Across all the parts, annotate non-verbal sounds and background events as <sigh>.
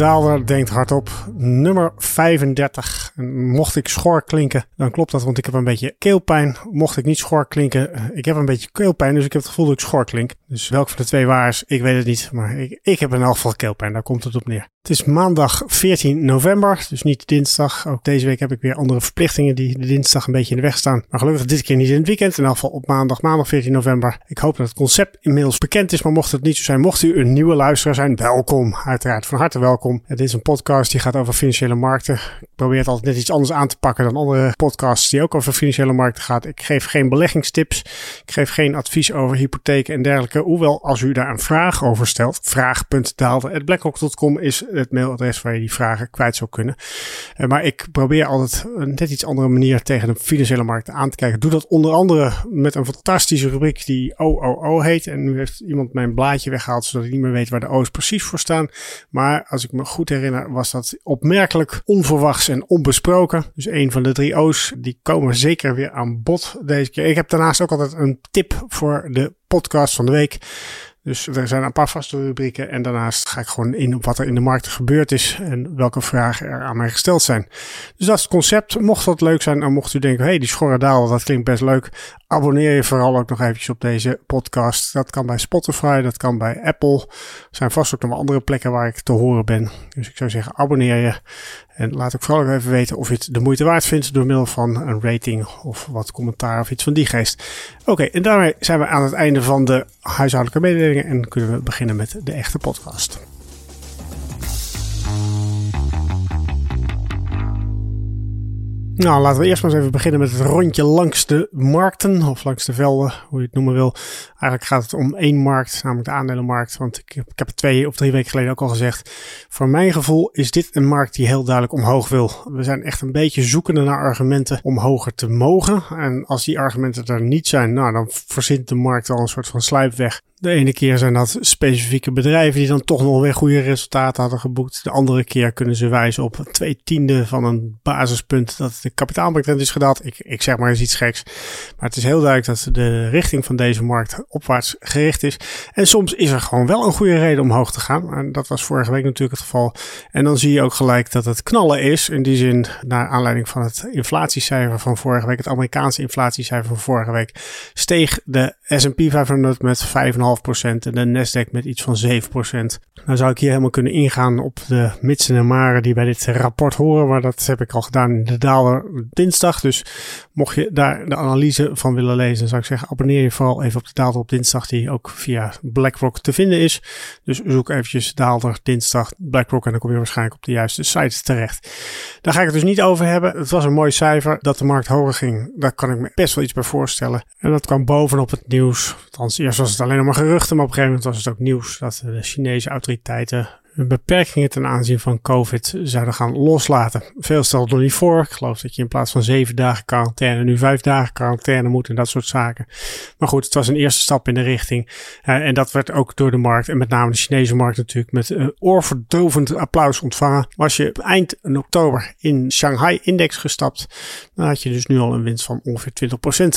De daalder denkt hardop. Nummer 35. Mocht ik schor klinken, dan klopt dat, want ik heb een beetje keelpijn. Mocht ik niet schor klinken, eh, ik heb een beetje keelpijn, dus ik heb het gevoel dat ik schor klink. Dus welk van de twee waar is, ik weet het niet. Maar ik, ik heb in elk geval keelpijn, daar komt het op neer. Het is maandag 14 november, dus niet dinsdag. Ook deze week heb ik weer andere verplichtingen die de dinsdag een beetje in de weg staan. Maar gelukkig dit keer niet in het weekend. In elk geval op maandag, maandag 14 november. Ik hoop dat het concept inmiddels bekend is, maar mocht het niet zo zijn, mocht u een nieuwe luisteraar zijn, welkom. Uiteraard van harte welkom. Het is een podcast die gaat over financiële markten. Ik probeer het altijd net iets anders aan te pakken dan andere podcasts die ook over financiële markten gaat. Ik geef geen beleggingstips. Ik geef geen advies over hypotheken en dergelijke. Hoewel, als u daar een vraag over stelt, vraag.daalde.blackrock.com is het mailadres waar je die vragen kwijt zou kunnen. Uh, maar ik probeer altijd een net iets andere manier tegen de financiële markten aan te kijken. Doe dat onder andere met een fantastische rubriek die OOO heet. En nu heeft iemand mijn blaadje weggehaald, zodat ik niet meer weet waar de O's precies voor staan. Maar als ik me goed herinner, was dat opmerkelijk onverwachts en onbesproken. Dus een van de drie O's, die komen zeker weer aan bod deze keer. Ik heb daarnaast ook altijd een tip voor de podcast van de week. Dus er zijn een paar vaste rubrieken. En daarnaast ga ik gewoon in op wat er in de markt gebeurd is. En welke vragen er aan mij gesteld zijn. Dus dat is het concept. Mocht dat leuk zijn en mocht u denken, hey, die schorre daal, dat klinkt best leuk. Abonneer je vooral ook nog eventjes op deze podcast. Dat kan bij Spotify, dat kan bij Apple. Er zijn vast ook nog andere plekken waar ik te horen ben. Dus ik zou zeggen, abonneer je. En laat ook vooral even weten of je het de moeite waard vindt door middel van een rating of wat commentaar of iets van die geest. Oké, en daarmee zijn we aan het einde van de huishoudelijke mededelingen en kunnen we beginnen met de echte podcast. Nou, laten we eerst maar eens even beginnen met het rondje langs de markten, of langs de velden, hoe je het noemen wil. Eigenlijk gaat het om één markt, namelijk de aandelenmarkt. Want ik, ik heb het twee of drie weken geleden ook al gezegd. Voor mijn gevoel is dit een markt die heel duidelijk omhoog wil. We zijn echt een beetje zoekende naar argumenten om hoger te mogen. En als die argumenten er niet zijn, nou, dan verzint de markt al een soort van sluipweg. De ene keer zijn dat specifieke bedrijven die dan toch nog weer goede resultaten hadden geboekt. De andere keer kunnen ze wijzen op twee tiende van een basispunt dat de kapitaalmarktrente is gedaald. Ik, ik zeg maar eens iets geks. Maar het is heel duidelijk dat de richting van deze markt opwaarts gericht is. En soms is er gewoon wel een goede reden om hoog te gaan. En dat was vorige week natuurlijk het geval. En dan zie je ook gelijk dat het knallen is. In die zin, naar aanleiding van het inflatiecijfer van vorige week, het Amerikaanse inflatiecijfer van vorige week, steeg de S&P 500 met 5,5 en de Nasdaq met iets van 7%. Nou zou ik hier helemaal kunnen ingaan op de mitsen en maren die bij dit rapport horen, maar dat heb ik al gedaan de daler dinsdag. Dus mocht je daar de analyse van willen lezen, zou ik zeggen abonneer je vooral even op de daler op dinsdag die ook via BlackRock te vinden is. Dus zoek eventjes daler dinsdag BlackRock en dan kom je waarschijnlijk op de juiste site terecht. Daar ga ik het dus niet over hebben. Het was een mooi cijfer dat de markt hoger ging. Daar kan ik me best wel iets bij voorstellen. En dat kwam bovenop het nieuws. Althans, eerst was het alleen maar geruchten, maar op een gegeven moment was het ook nieuws dat de Chinese autoriteiten beperkingen ten aanzien van COVID zouden gaan loslaten. Veel stelt nog niet voor. Ik geloof dat je in plaats van zeven dagen quarantaine nu vijf dagen quarantaine moet en dat soort zaken. Maar goed, het was een eerste stap in de richting. Uh, en dat werd ook door de markt en met name de Chinese markt natuurlijk met uh, oorverdovend applaus ontvangen. Was je eind oktober in Shanghai-index gestapt, dan had je dus nu al een winst van ongeveer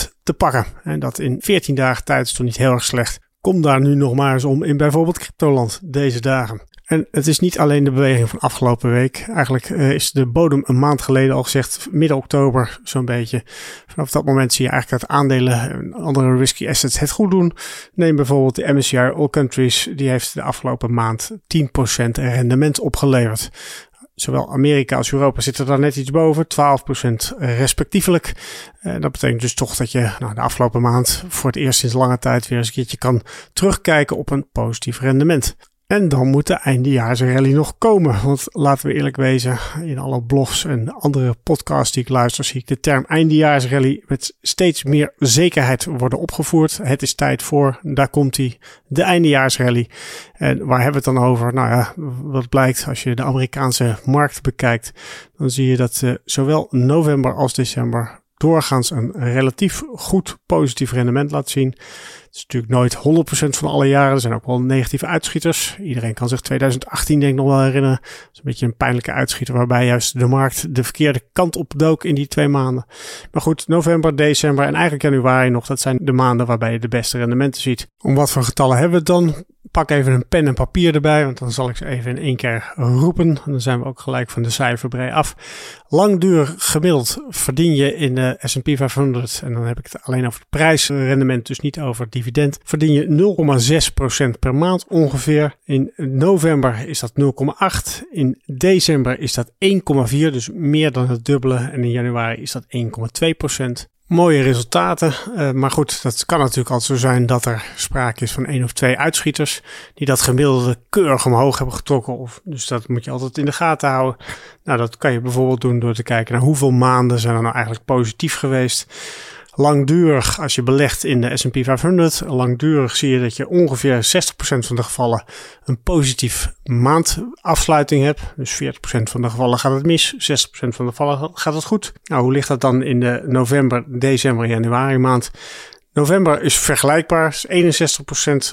20% te pakken. En dat in 14 dagen tijd is toch niet heel erg slecht. Kom daar nu nog maar eens om in bijvoorbeeld cryptoland deze dagen. En het is niet alleen de beweging van afgelopen week. Eigenlijk uh, is de bodem een maand geleden al gezegd, midden oktober zo'n beetje. Vanaf dat moment zie je eigenlijk dat aandelen en andere risky assets het goed doen. Neem bijvoorbeeld de MSCI All Countries, die heeft de afgelopen maand 10% rendement opgeleverd. Zowel Amerika als Europa zitten daar net iets boven, 12% respectievelijk. En dat betekent dus toch dat je nou, de afgelopen maand voor het eerst sinds lange tijd weer eens een keertje kan terugkijken op een positief rendement. En dan moet de eindejaarsrally nog komen. Want laten we eerlijk wezen, in alle blogs en andere podcasts die ik luister, zie ik de term eindejaarsrally met steeds meer zekerheid worden opgevoerd. Het is tijd voor, daar komt hij, de eindejaarsrally. En waar hebben we het dan over? Nou ja, wat blijkt als je de Amerikaanse markt bekijkt, dan zie je dat uh, zowel november als december doorgaans een relatief goed positief rendement laat zien. Is natuurlijk nooit 100% van alle jaren. Er zijn ook wel negatieve uitschieters. Iedereen kan zich 2018 denk ik nog wel herinneren. Dat is een beetje een pijnlijke uitschieter waarbij juist de markt de verkeerde kant op dook in die twee maanden. Maar goed, november, december en eigenlijk januari nog. Dat zijn de maanden waarbij je de beste rendementen ziet. Om wat voor getallen hebben we het dan? pak even een pen en papier erbij, want dan zal ik ze even in één keer roepen. En dan zijn we ook gelijk van de cijferbrei af. Langdurig gemiddeld verdien je in de S&P 500, en dan heb ik het alleen over het prijsrendement, dus niet over het dividend, verdien je 0,6% per maand ongeveer. In november is dat 0,8, in december is dat 1,4, dus meer dan het dubbele. En in januari is dat 1,2% mooie resultaten. Uh, maar goed, dat kan natuurlijk altijd zo zijn dat er sprake is van één of twee uitschieters die dat gemiddelde keurig omhoog hebben getrokken. Of, dus dat moet je altijd in de gaten houden. Nou, dat kan je bijvoorbeeld doen door te kijken naar hoeveel maanden zijn er nou eigenlijk positief geweest langdurig, als je belegt in de S&P 500, langdurig zie je dat je ongeveer 60% van de gevallen een positief maandafsluiting hebt. Dus 40% van de gevallen gaat het mis, 60% van de gevallen gaat het goed. Nou, hoe ligt dat dan in de november, december, januari maand? November is vergelijkbaar, is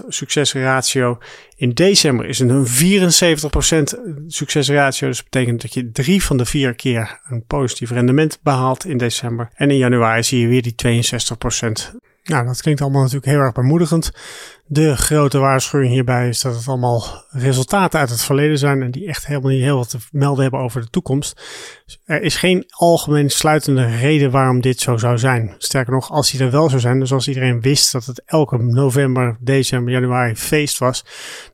61% succesratio. In december is het een 74% succesratio. Dus dat betekent dat je drie van de vier keer een positief rendement behaalt in december. En in januari zie je weer die 62%. Nou, dat klinkt allemaal natuurlijk heel erg bemoedigend. De grote waarschuwing hierbij is dat het allemaal resultaten uit het verleden zijn en die echt helemaal niet heel wat te melden hebben over de toekomst. Dus er is geen algemeen sluitende reden waarom dit zo zou zijn. Sterker nog, als die er wel zou zijn, dus als iedereen wist dat het elke november, december, januari feest was,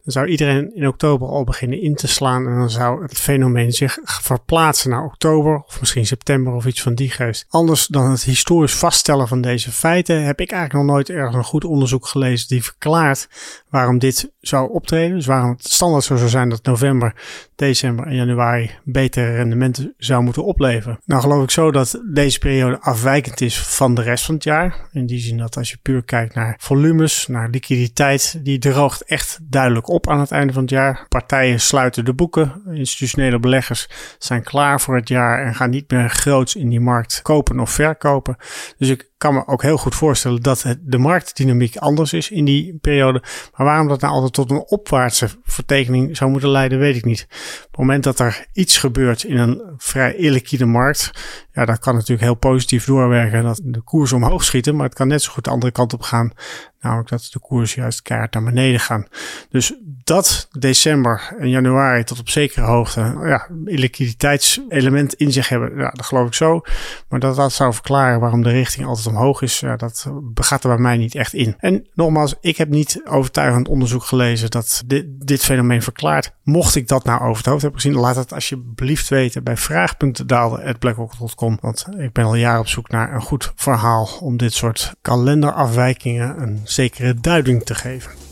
dan zou iedereen in oktober al beginnen in te slaan en dan zou het fenomeen zich verplaatsen naar oktober of misschien september of iets van die geest. Anders dan het historisch vaststellen van deze feiten heb ik eigenlijk nog nooit ergens een goed onderzoek gelezen die verklaart waarom dit zou optreden. Dus waarom het standaard zo zou zijn dat november, december en januari betere rendementen zou moeten opleveren. Nou geloof ik zo dat deze periode afwijkend is van de rest van het jaar. In die zin dat als je puur kijkt naar volumes, naar liquiditeit, die droogt echt duidelijk op aan het einde van het jaar. Partijen sluiten de boeken. Institutionele beleggers zijn klaar voor het jaar en gaan niet meer groots in die markt kopen of verkopen. Dus ik kan me ook heel goed voorstellen dat het, de marktdynamiek anders is in die periode. Maar waarom dat nou altijd tot een opwaartse vertekening zou moeten leiden, weet ik niet. Op het moment dat er iets gebeurt in een vrij illiquide markt, ja, dat kan natuurlijk heel positief doorwerken dat de koers omhoog schieten, maar het kan net zo goed de andere kant op gaan Namelijk dat de koers juist kaart naar beneden gaan. Dus dat december en januari tot op zekere hoogte ja, liquiditeitselement in zich hebben, ja, dat geloof ik zo. Maar dat dat zou verklaren waarom de richting altijd omhoog is, ja, dat gaat er bij mij niet echt in. En nogmaals, ik heb niet overtuigend onderzoek gelezen dat dit, dit fenomeen verklaart. Mocht ik dat nou over het hoofd hebben gezien, laat het alsjeblieft weten bij vraag.daalde.blackrock.com. Want ik ben al jaren op zoek naar een goed verhaal om dit soort kalenderafwijkingen een zekere duiding te geven.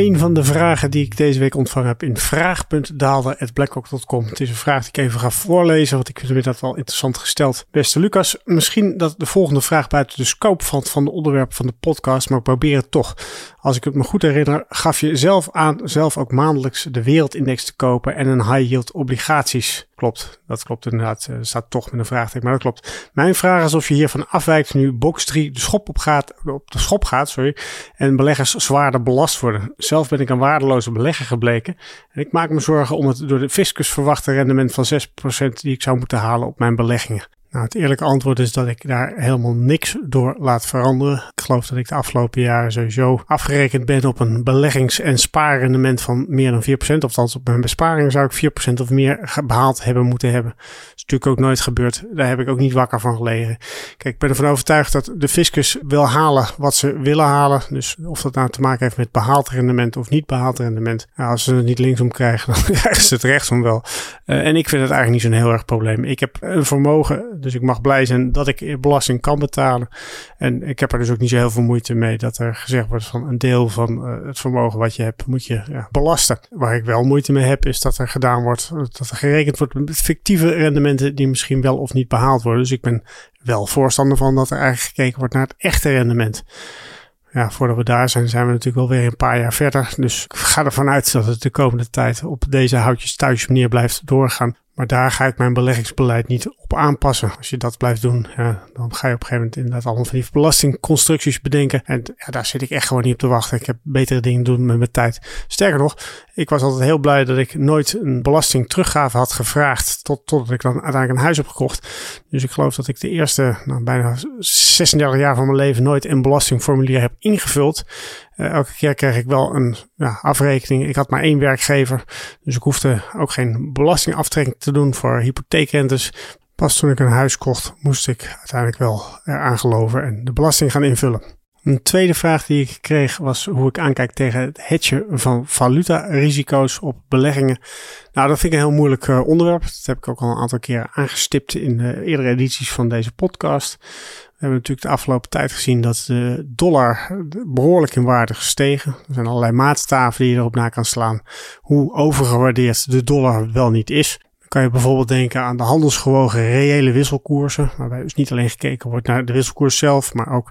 Een van de vragen die ik deze week ontvangen heb in vraag.daalde.blackrock.com. Het is een vraag die ik even ga voorlezen, want ik vind dat wel interessant gesteld. Beste Lucas, misschien dat de volgende vraag buiten de scope valt van de onderwerp van de podcast, maar ik probeer het toch. Als ik het me goed herinner, gaf je zelf aan zelf ook maandelijks de wereldindex te kopen en een high yield obligaties. Klopt, dat klopt inderdaad. Er staat toch met een vraagteken, maar dat klopt. Mijn vraag is of je hiervan afwijkt nu box 3 de schop op, gaat, op de schop gaat sorry, en beleggers zwaarder belast worden. Zelf ben ik een waardeloze belegger gebleken en ik maak me zorgen om het door de fiscus verwachte rendement van 6% die ik zou moeten halen op mijn beleggingen. Nou, het eerlijke antwoord is dat ik daar helemaal niks door laat veranderen. Ik geloof dat ik de afgelopen jaren sowieso afgerekend ben op een beleggings- en spaarrendement van meer dan 4%. Althans, op mijn besparingen zou ik 4% of meer behaald hebben moeten hebben. Dat is natuurlijk ook nooit gebeurd. Daar heb ik ook niet wakker van gelegen. Kijk, ik ben ervan overtuigd dat de fiscus wil halen wat ze willen halen. Dus of dat nou te maken heeft met behaald rendement of niet behaald rendement. Nou, als ze het niet linksom krijgen, <laughs> dan krijgen ze het rechtsom wel. Uh, en ik vind het eigenlijk niet zo'n heel erg probleem. Ik heb een vermogen dus ik mag blij zijn dat ik belasting kan betalen. En ik heb er dus ook niet zo heel veel moeite mee dat er gezegd wordt van een deel van uh, het vermogen wat je hebt moet je belasten. Waar ik wel moeite mee heb is dat er gedaan wordt, dat er gerekend wordt met fictieve rendementen die misschien wel of niet behaald worden. Dus ik ben wel voorstander van dat er eigenlijk gekeken wordt naar het echte rendement ja, voordat we daar zijn, zijn we natuurlijk wel weer een paar jaar verder. Dus ik ga ervan uit dat het de komende tijd op deze houtjes thuis manier blijft doorgaan. Maar daar ga ik mijn beleggingsbeleid niet op aanpassen. Als je dat blijft doen, ja, dan ga je op een gegeven moment inderdaad allemaal van die belastingconstructies bedenken. En ja, daar zit ik echt gewoon niet op te wachten. Ik heb betere dingen doen met mijn tijd. Sterker nog, ik was altijd heel blij dat ik nooit een belasting teruggave had gevraagd. Tot, totdat ik dan uiteindelijk een huis heb gekocht. Dus ik geloof dat ik de eerste nou, bijna 36 jaar van mijn leven nooit een belastingformulier heb ingevuld. Uh, elke keer kreeg ik wel een ja, afrekening. Ik had maar één werkgever. Dus ik hoefde ook geen belastingaftrekking te doen voor hypotheekrentes. Pas toen ik een huis kocht, moest ik uiteindelijk wel eraan geloven en de belasting gaan invullen. Een tweede vraag die ik kreeg was hoe ik aankijk tegen het hedgen van valutarisico's op beleggingen. Nou, dat vind ik een heel moeilijk uh, onderwerp. Dat heb ik ook al een aantal keer aangestipt in de eerdere edities van deze podcast. Hebben natuurlijk de afgelopen tijd gezien dat de dollar behoorlijk in waarde gestegen. Er zijn allerlei maatstaven die je erop na kan slaan hoe overgewaardeerd de dollar wel niet is kan je bijvoorbeeld denken aan de handelsgewogen reële wisselkoersen, waarbij dus niet alleen gekeken wordt naar de wisselkoers zelf, maar ook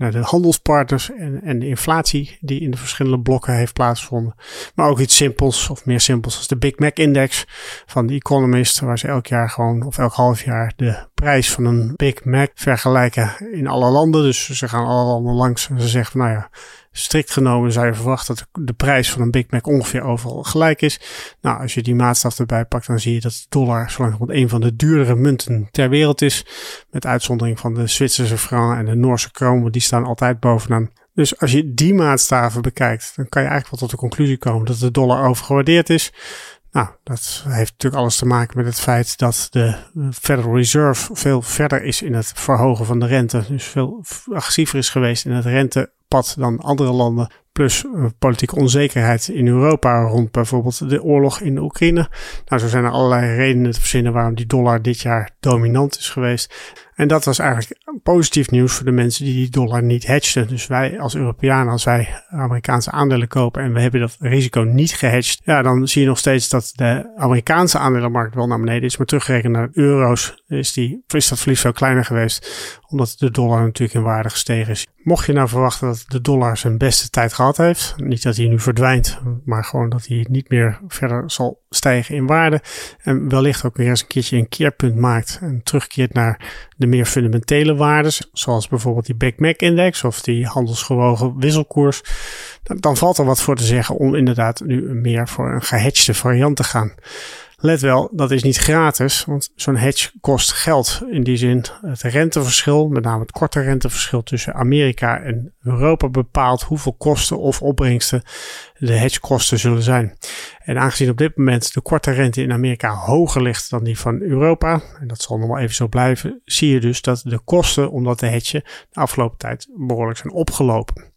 naar de handelspartners en, en de inflatie die in de verschillende blokken heeft plaatsgevonden. Maar ook iets simpels of meer simpels als de Big Mac Index van The Economist, waar ze elk jaar gewoon of elk half jaar de prijs van een Big Mac vergelijken in alle landen. Dus ze gaan alle langs en ze zeggen van nou ja, strikt genomen zou je verwachten dat de prijs van een Big Mac ongeveer overal gelijk is. Nou, als je die maatstaf erbij pakt, dan zie je dat de dollar zo langzamerhand een van de duurdere munten ter wereld is. Met uitzondering van de Zwitserse franc en de Noorse kroon, die staan altijd bovenaan. Dus als je die maatstaven bekijkt, dan kan je eigenlijk wel tot de conclusie komen dat de dollar overgewaardeerd is. Nou, dat heeft natuurlijk alles te maken met het feit dat de Federal Reserve veel verder is in het verhogen van de rente. Dus veel agressiever is geweest in het rentepad dan andere landen. Plus uh, politieke onzekerheid in Europa rond bijvoorbeeld de oorlog in Oekraïne. Nou, zo zijn er allerlei redenen te verzinnen waarom die dollar dit jaar dominant is geweest. En dat was eigenlijk positief nieuws voor de mensen die die dollar niet hedgeden. Dus wij als Europeanen, als wij Amerikaanse aandelen kopen en we hebben dat risico niet gehedged, ja, dan zie je nog steeds dat de Amerikaanse aandelenmarkt wel naar beneden is. Maar teruggerekend naar euro's is, die, dat verlies veel kleiner geweest, omdat de dollar natuurlijk in waarde gestegen is. Mocht je nou verwachten dat de dollar zijn beste tijd gehad heeft, niet dat hij nu verdwijnt, maar gewoon dat hij niet meer verder zal stijgen in waarde en wellicht ook weer eens een keertje een keerpunt maakt en terugkeert naar de meer fundamentele waarden, zoals bijvoorbeeld die Big Mac Index of die handelsgewogen wisselkoers, dan, dan valt er wat voor te zeggen om inderdaad nu meer voor een gehedgede variant te gaan. Let wel, dat is niet gratis, want zo'n hedge kost geld. In die zin, het renteverschil, met name het korte renteverschil tussen Amerika en Europa, bepaalt hoeveel kosten of opbrengsten de hedgekosten zullen zijn. En aangezien op dit moment de korte rente in Amerika hoger ligt dan die van Europa, en dat zal nog wel even zo blijven, zie je dus dat de kosten om dat te de afgelopen tijd behoorlijk zijn opgelopen.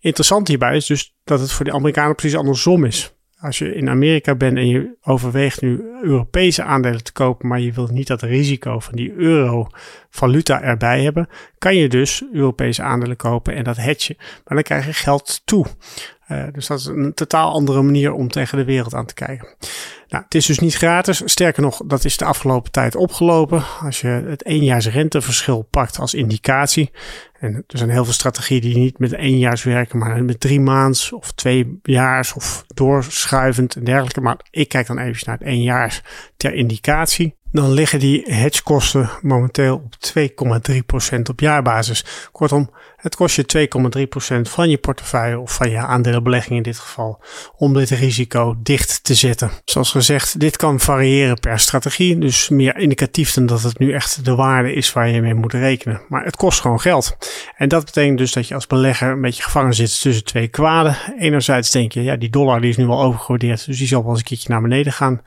Interessant hierbij is dus dat het voor de Amerikanen precies andersom is als je in Amerika bent en je overweegt nu Europese aandelen te kopen, maar je wilt niet dat risico van die euro-valuta erbij hebben, kan je dus Europese aandelen kopen en dat hedgen. Maar dan krijg je geld toe. Uh, dus dat is een totaal andere manier om tegen de wereld aan te kijken. Nou, het is dus niet gratis. Sterker nog, dat is de afgelopen tijd opgelopen. Als je het éénjaars renteverschil pakt als indicatie. En er zijn heel veel strategieën die niet met éénjaars werken, maar met drie maands of twee jaars of doorschuivend en dergelijke. Maar ik kijk dan even naar het éénjaars ter indicatie. Dan liggen die hedgekosten momenteel op 2,3% op jaarbasis. Kortom, het kost je 2,3% van je portefeuille of van je aandelenbelegging in dit geval om dit risico dicht te zetten. Zoals gezegd, dit kan variëren per strategie, dus meer indicatief dan dat het nu echt de waarde is waar je mee moet rekenen. Maar het kost gewoon geld. En dat betekent dus dat je als belegger een beetje gevangen zit tussen twee kwaden. Enerzijds denk je, ja, die dollar die is nu al overgewaardeerd, dus die zal wel eens een keertje naar beneden gaan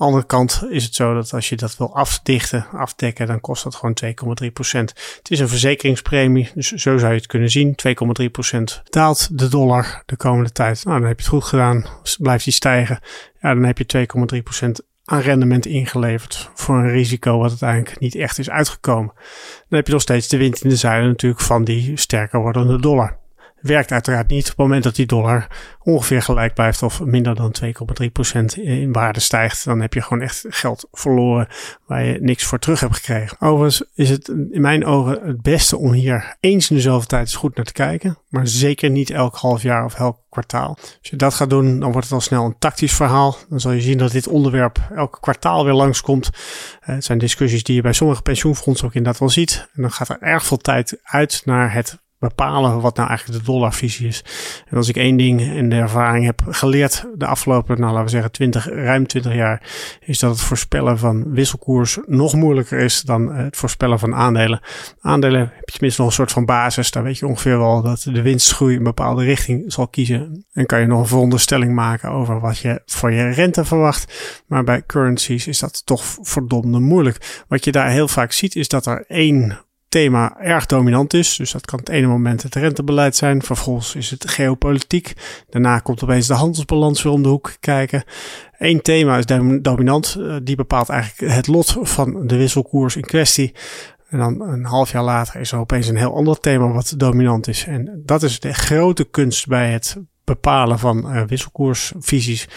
andere kant is het zo dat als je dat wil afdichten, afdekken, dan kost dat gewoon 2,3%. Het is een verzekeringspremie, dus zo zou je het kunnen zien. 2,3% daalt de dollar de komende tijd. Nou, dan heb je het goed gedaan. Blijft die stijgen, ja, dan heb je 2,3% aan rendement ingeleverd voor een risico wat uiteindelijk niet echt is uitgekomen. Dan heb je nog steeds de wind in de zeilen natuurlijk van die sterker wordende dollar. Werkt uiteraard niet op het moment dat die dollar ongeveer gelijk blijft of minder dan 2,3% in waarde stijgt. Dan heb je gewoon echt geld verloren waar je niks voor terug hebt gekregen. Overigens is het in mijn ogen het beste om hier eens in dezelfde tijd eens goed naar te kijken. Maar zeker niet elk half jaar of elk kwartaal. Als je dat gaat doen, dan wordt het al snel een tactisch verhaal. Dan zal je zien dat dit onderwerp elk kwartaal weer langskomt. Uh, het zijn discussies die je bij sommige pensioenfondsen ook inderdaad wel ziet. En dan gaat er erg veel tijd uit naar het bepalen wat nou eigenlijk de dollarvisie is. En als ik één ding in de ervaring heb geleerd de afgelopen, nou laten we zeggen 20, ruim 20 jaar, is dat het voorspellen van wisselkoers nog moeilijker is dan het voorspellen van aandelen. Aandelen heb je tenminste nog een soort van basis. Daar weet je ongeveer wel dat de winstgroei een bepaalde richting zal kiezen. En kan je nog een veronderstelling maken over wat je voor je rente verwacht. Maar bij currencies is dat toch verdomde moeilijk. Wat je daar heel vaak ziet is dat er één thema erg dominant is. Dus dat kan het ene moment het rentebeleid zijn. Vervolgens is het geopolitiek. Daarna komt opeens de handelsbalans weer om de hoek kijken. Eén thema is dominant. Eh, die bepaalt eigenlijk het lot van de wisselkoers in kwestie. En dan een half jaar later is er opeens een heel ander thema wat dominant is. En dat is de grote kunst bij het bepalen van uh, wisselkoersvisies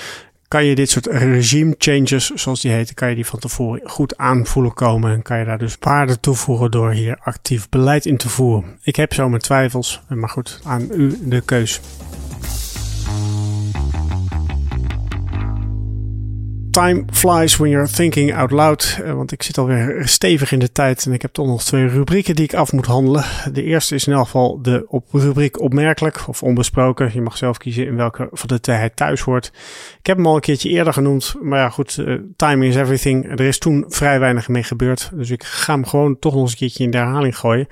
kan je dit soort regime changes, zoals die heten, kan je die van tevoren goed aanvoelen komen. En kan je daar dus waarde toevoegen door hier actief beleid in te voeren. Ik heb zo mijn twijfels, maar goed, aan u de keus. Time flies when you're thinking out loud. Eh, want ik zit alweer stevig in de tijd en ik heb toch nog twee rubrieken die ik af moet handelen. De eerste is in elk geval de op rubriek opmerkelijk of onbesproken. Je mag zelf kiezen in welke van de twee hij thuis hoort. Ik heb hem al een keertje eerder genoemd. Maar ja, goed, uh, timing is everything. Er is toen vrij weinig mee gebeurd. Dus ik ga hem gewoon toch nog eens een keertje in de herhaling gooien.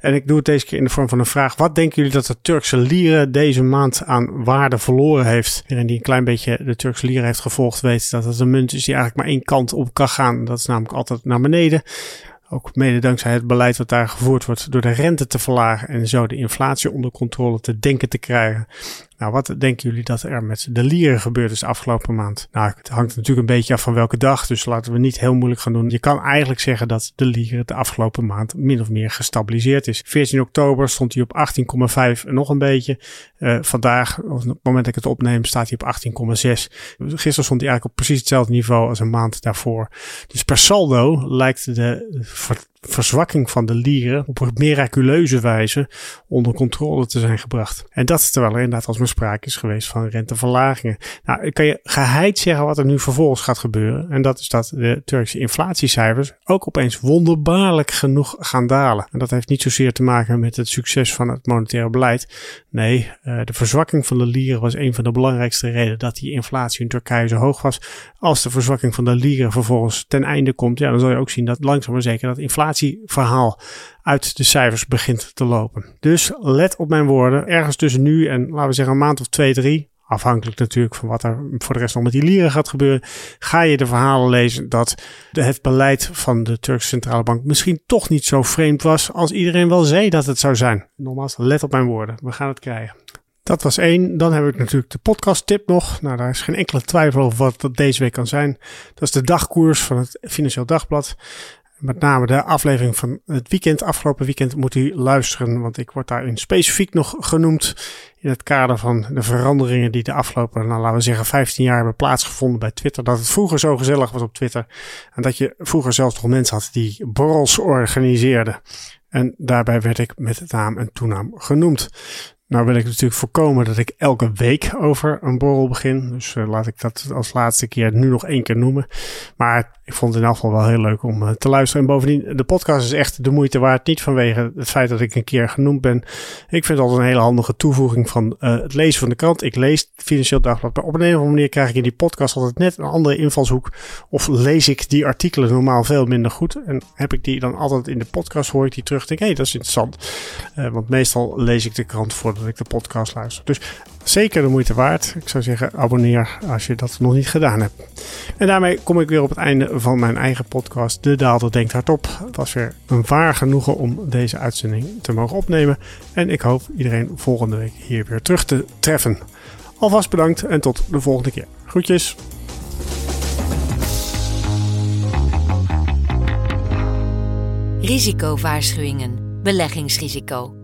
En ik doe het deze keer in de vorm van een vraag. Wat denken jullie dat de Turkse lire deze maand aan waarde verloren heeft? Iedereen die een klein beetje de Turkse lire heeft gevolgd weet dat het munt is die eigenlijk maar één kant op kan gaan. Dat is namelijk altijd naar beneden. Ook mede dankzij het beleid wat daar gevoerd wordt door de rente te verlagen en zo de inflatie onder controle te denken te krijgen. Nou, wat denken jullie dat er met de lieren gebeurd is afgelopen maand? Nou, het hangt natuurlijk een beetje af van welke dag, dus laten we niet heel moeilijk gaan doen. Je kan eigenlijk zeggen dat de lieren de afgelopen maand min of meer gestabiliseerd is. 14 oktober stond hij op 18,5 en nog een beetje. Uh, vandaag, op het moment dat ik het opneem, staat hij op 18,6. Gisteren stond hij eigenlijk op precies hetzelfde niveau als een maand daarvoor. Dus per saldo lijkt de verzwakking van de lieren op een miraculeuze wijze onder controle te zijn gebracht. En dat terwijl er inderdaad als maar sprake is geweest van renteverlagingen. Nou, kan je geheid zeggen wat er nu vervolgens gaat gebeuren. En dat is dat de Turkse inflatiecijfers ook opeens wonderbaarlijk genoeg gaan dalen. En dat heeft niet zozeer te maken met het succes van het monetaire beleid. Nee, uh, de verzwakking van de lieren was een van de belangrijkste redenen dat die inflatie in Turkije zo hoog was. Als de verzwakking van de lieren vervolgens ten einde komt, ja, dan zal je ook zien dat langzaam maar zeker dat inflatie verhaal uit de cijfers begint te lopen. Dus let op mijn woorden. Ergens tussen nu en laten we zeggen een maand of twee, drie. Afhankelijk natuurlijk van wat er voor de rest nog met die lieren gaat gebeuren. Ga je de verhalen lezen dat het beleid van de Turkse Centrale Bank misschien toch niet zo vreemd was als iedereen wel zei dat het zou zijn. Nogmaals, let op mijn woorden. We gaan het krijgen. Dat was één. Dan heb ik natuurlijk de podcast tip nog. Nou, daar is geen enkele twijfel over wat dat deze week kan zijn. Dat is de dagkoers van het Financieel Dagblad met name de aflevering van het weekend, afgelopen weekend, moet u luisteren. Want ik word daarin specifiek nog genoemd in het kader van de veranderingen die de afgelopen, nou, laten we zeggen, 15 jaar hebben plaatsgevonden bij Twitter. Dat het vroeger zo gezellig was op Twitter. En dat je vroeger zelfs nog mensen had die borrels organiseerden. En daarbij werd ik met naam en toenaam genoemd. Nou wil ik natuurlijk voorkomen dat ik elke week over een borrel begin. Dus uh, laat ik dat als laatste keer nu nog één keer noemen. Maar ik vond het in elk geval wel heel leuk om uh, te luisteren. En bovendien, de podcast is echt de moeite waard. Niet vanwege het feit dat ik een keer genoemd ben. Ik vind altijd een hele handige toevoeging van uh, het lezen van de krant. Ik lees Financieel Dagblad. Maar op een of andere manier krijg ik in die podcast altijd net een andere invalshoek. Of lees ik die artikelen normaal veel minder goed. En heb ik die dan altijd in de podcast, hoor ik die terug. Denk, hé, hey, dat is interessant. want meestal lees ik de krant voordat ik de podcast luister. Dus zeker de moeite waard. Ik zou zeggen, abonneer als je dat nog niet gedaan hebt. En daarmee kom ik weer op het einde van mijn eigen podcast. De Daalder Denkt Hardop. Het was weer een waar genoegen om deze uitzending te mogen opnemen. En ik hoop iedereen volgende week hier weer terug te treffen. Alvast bedankt en tot de volgende keer. Groetjes. Risicowaarschuwingen. Beleggingsrisico.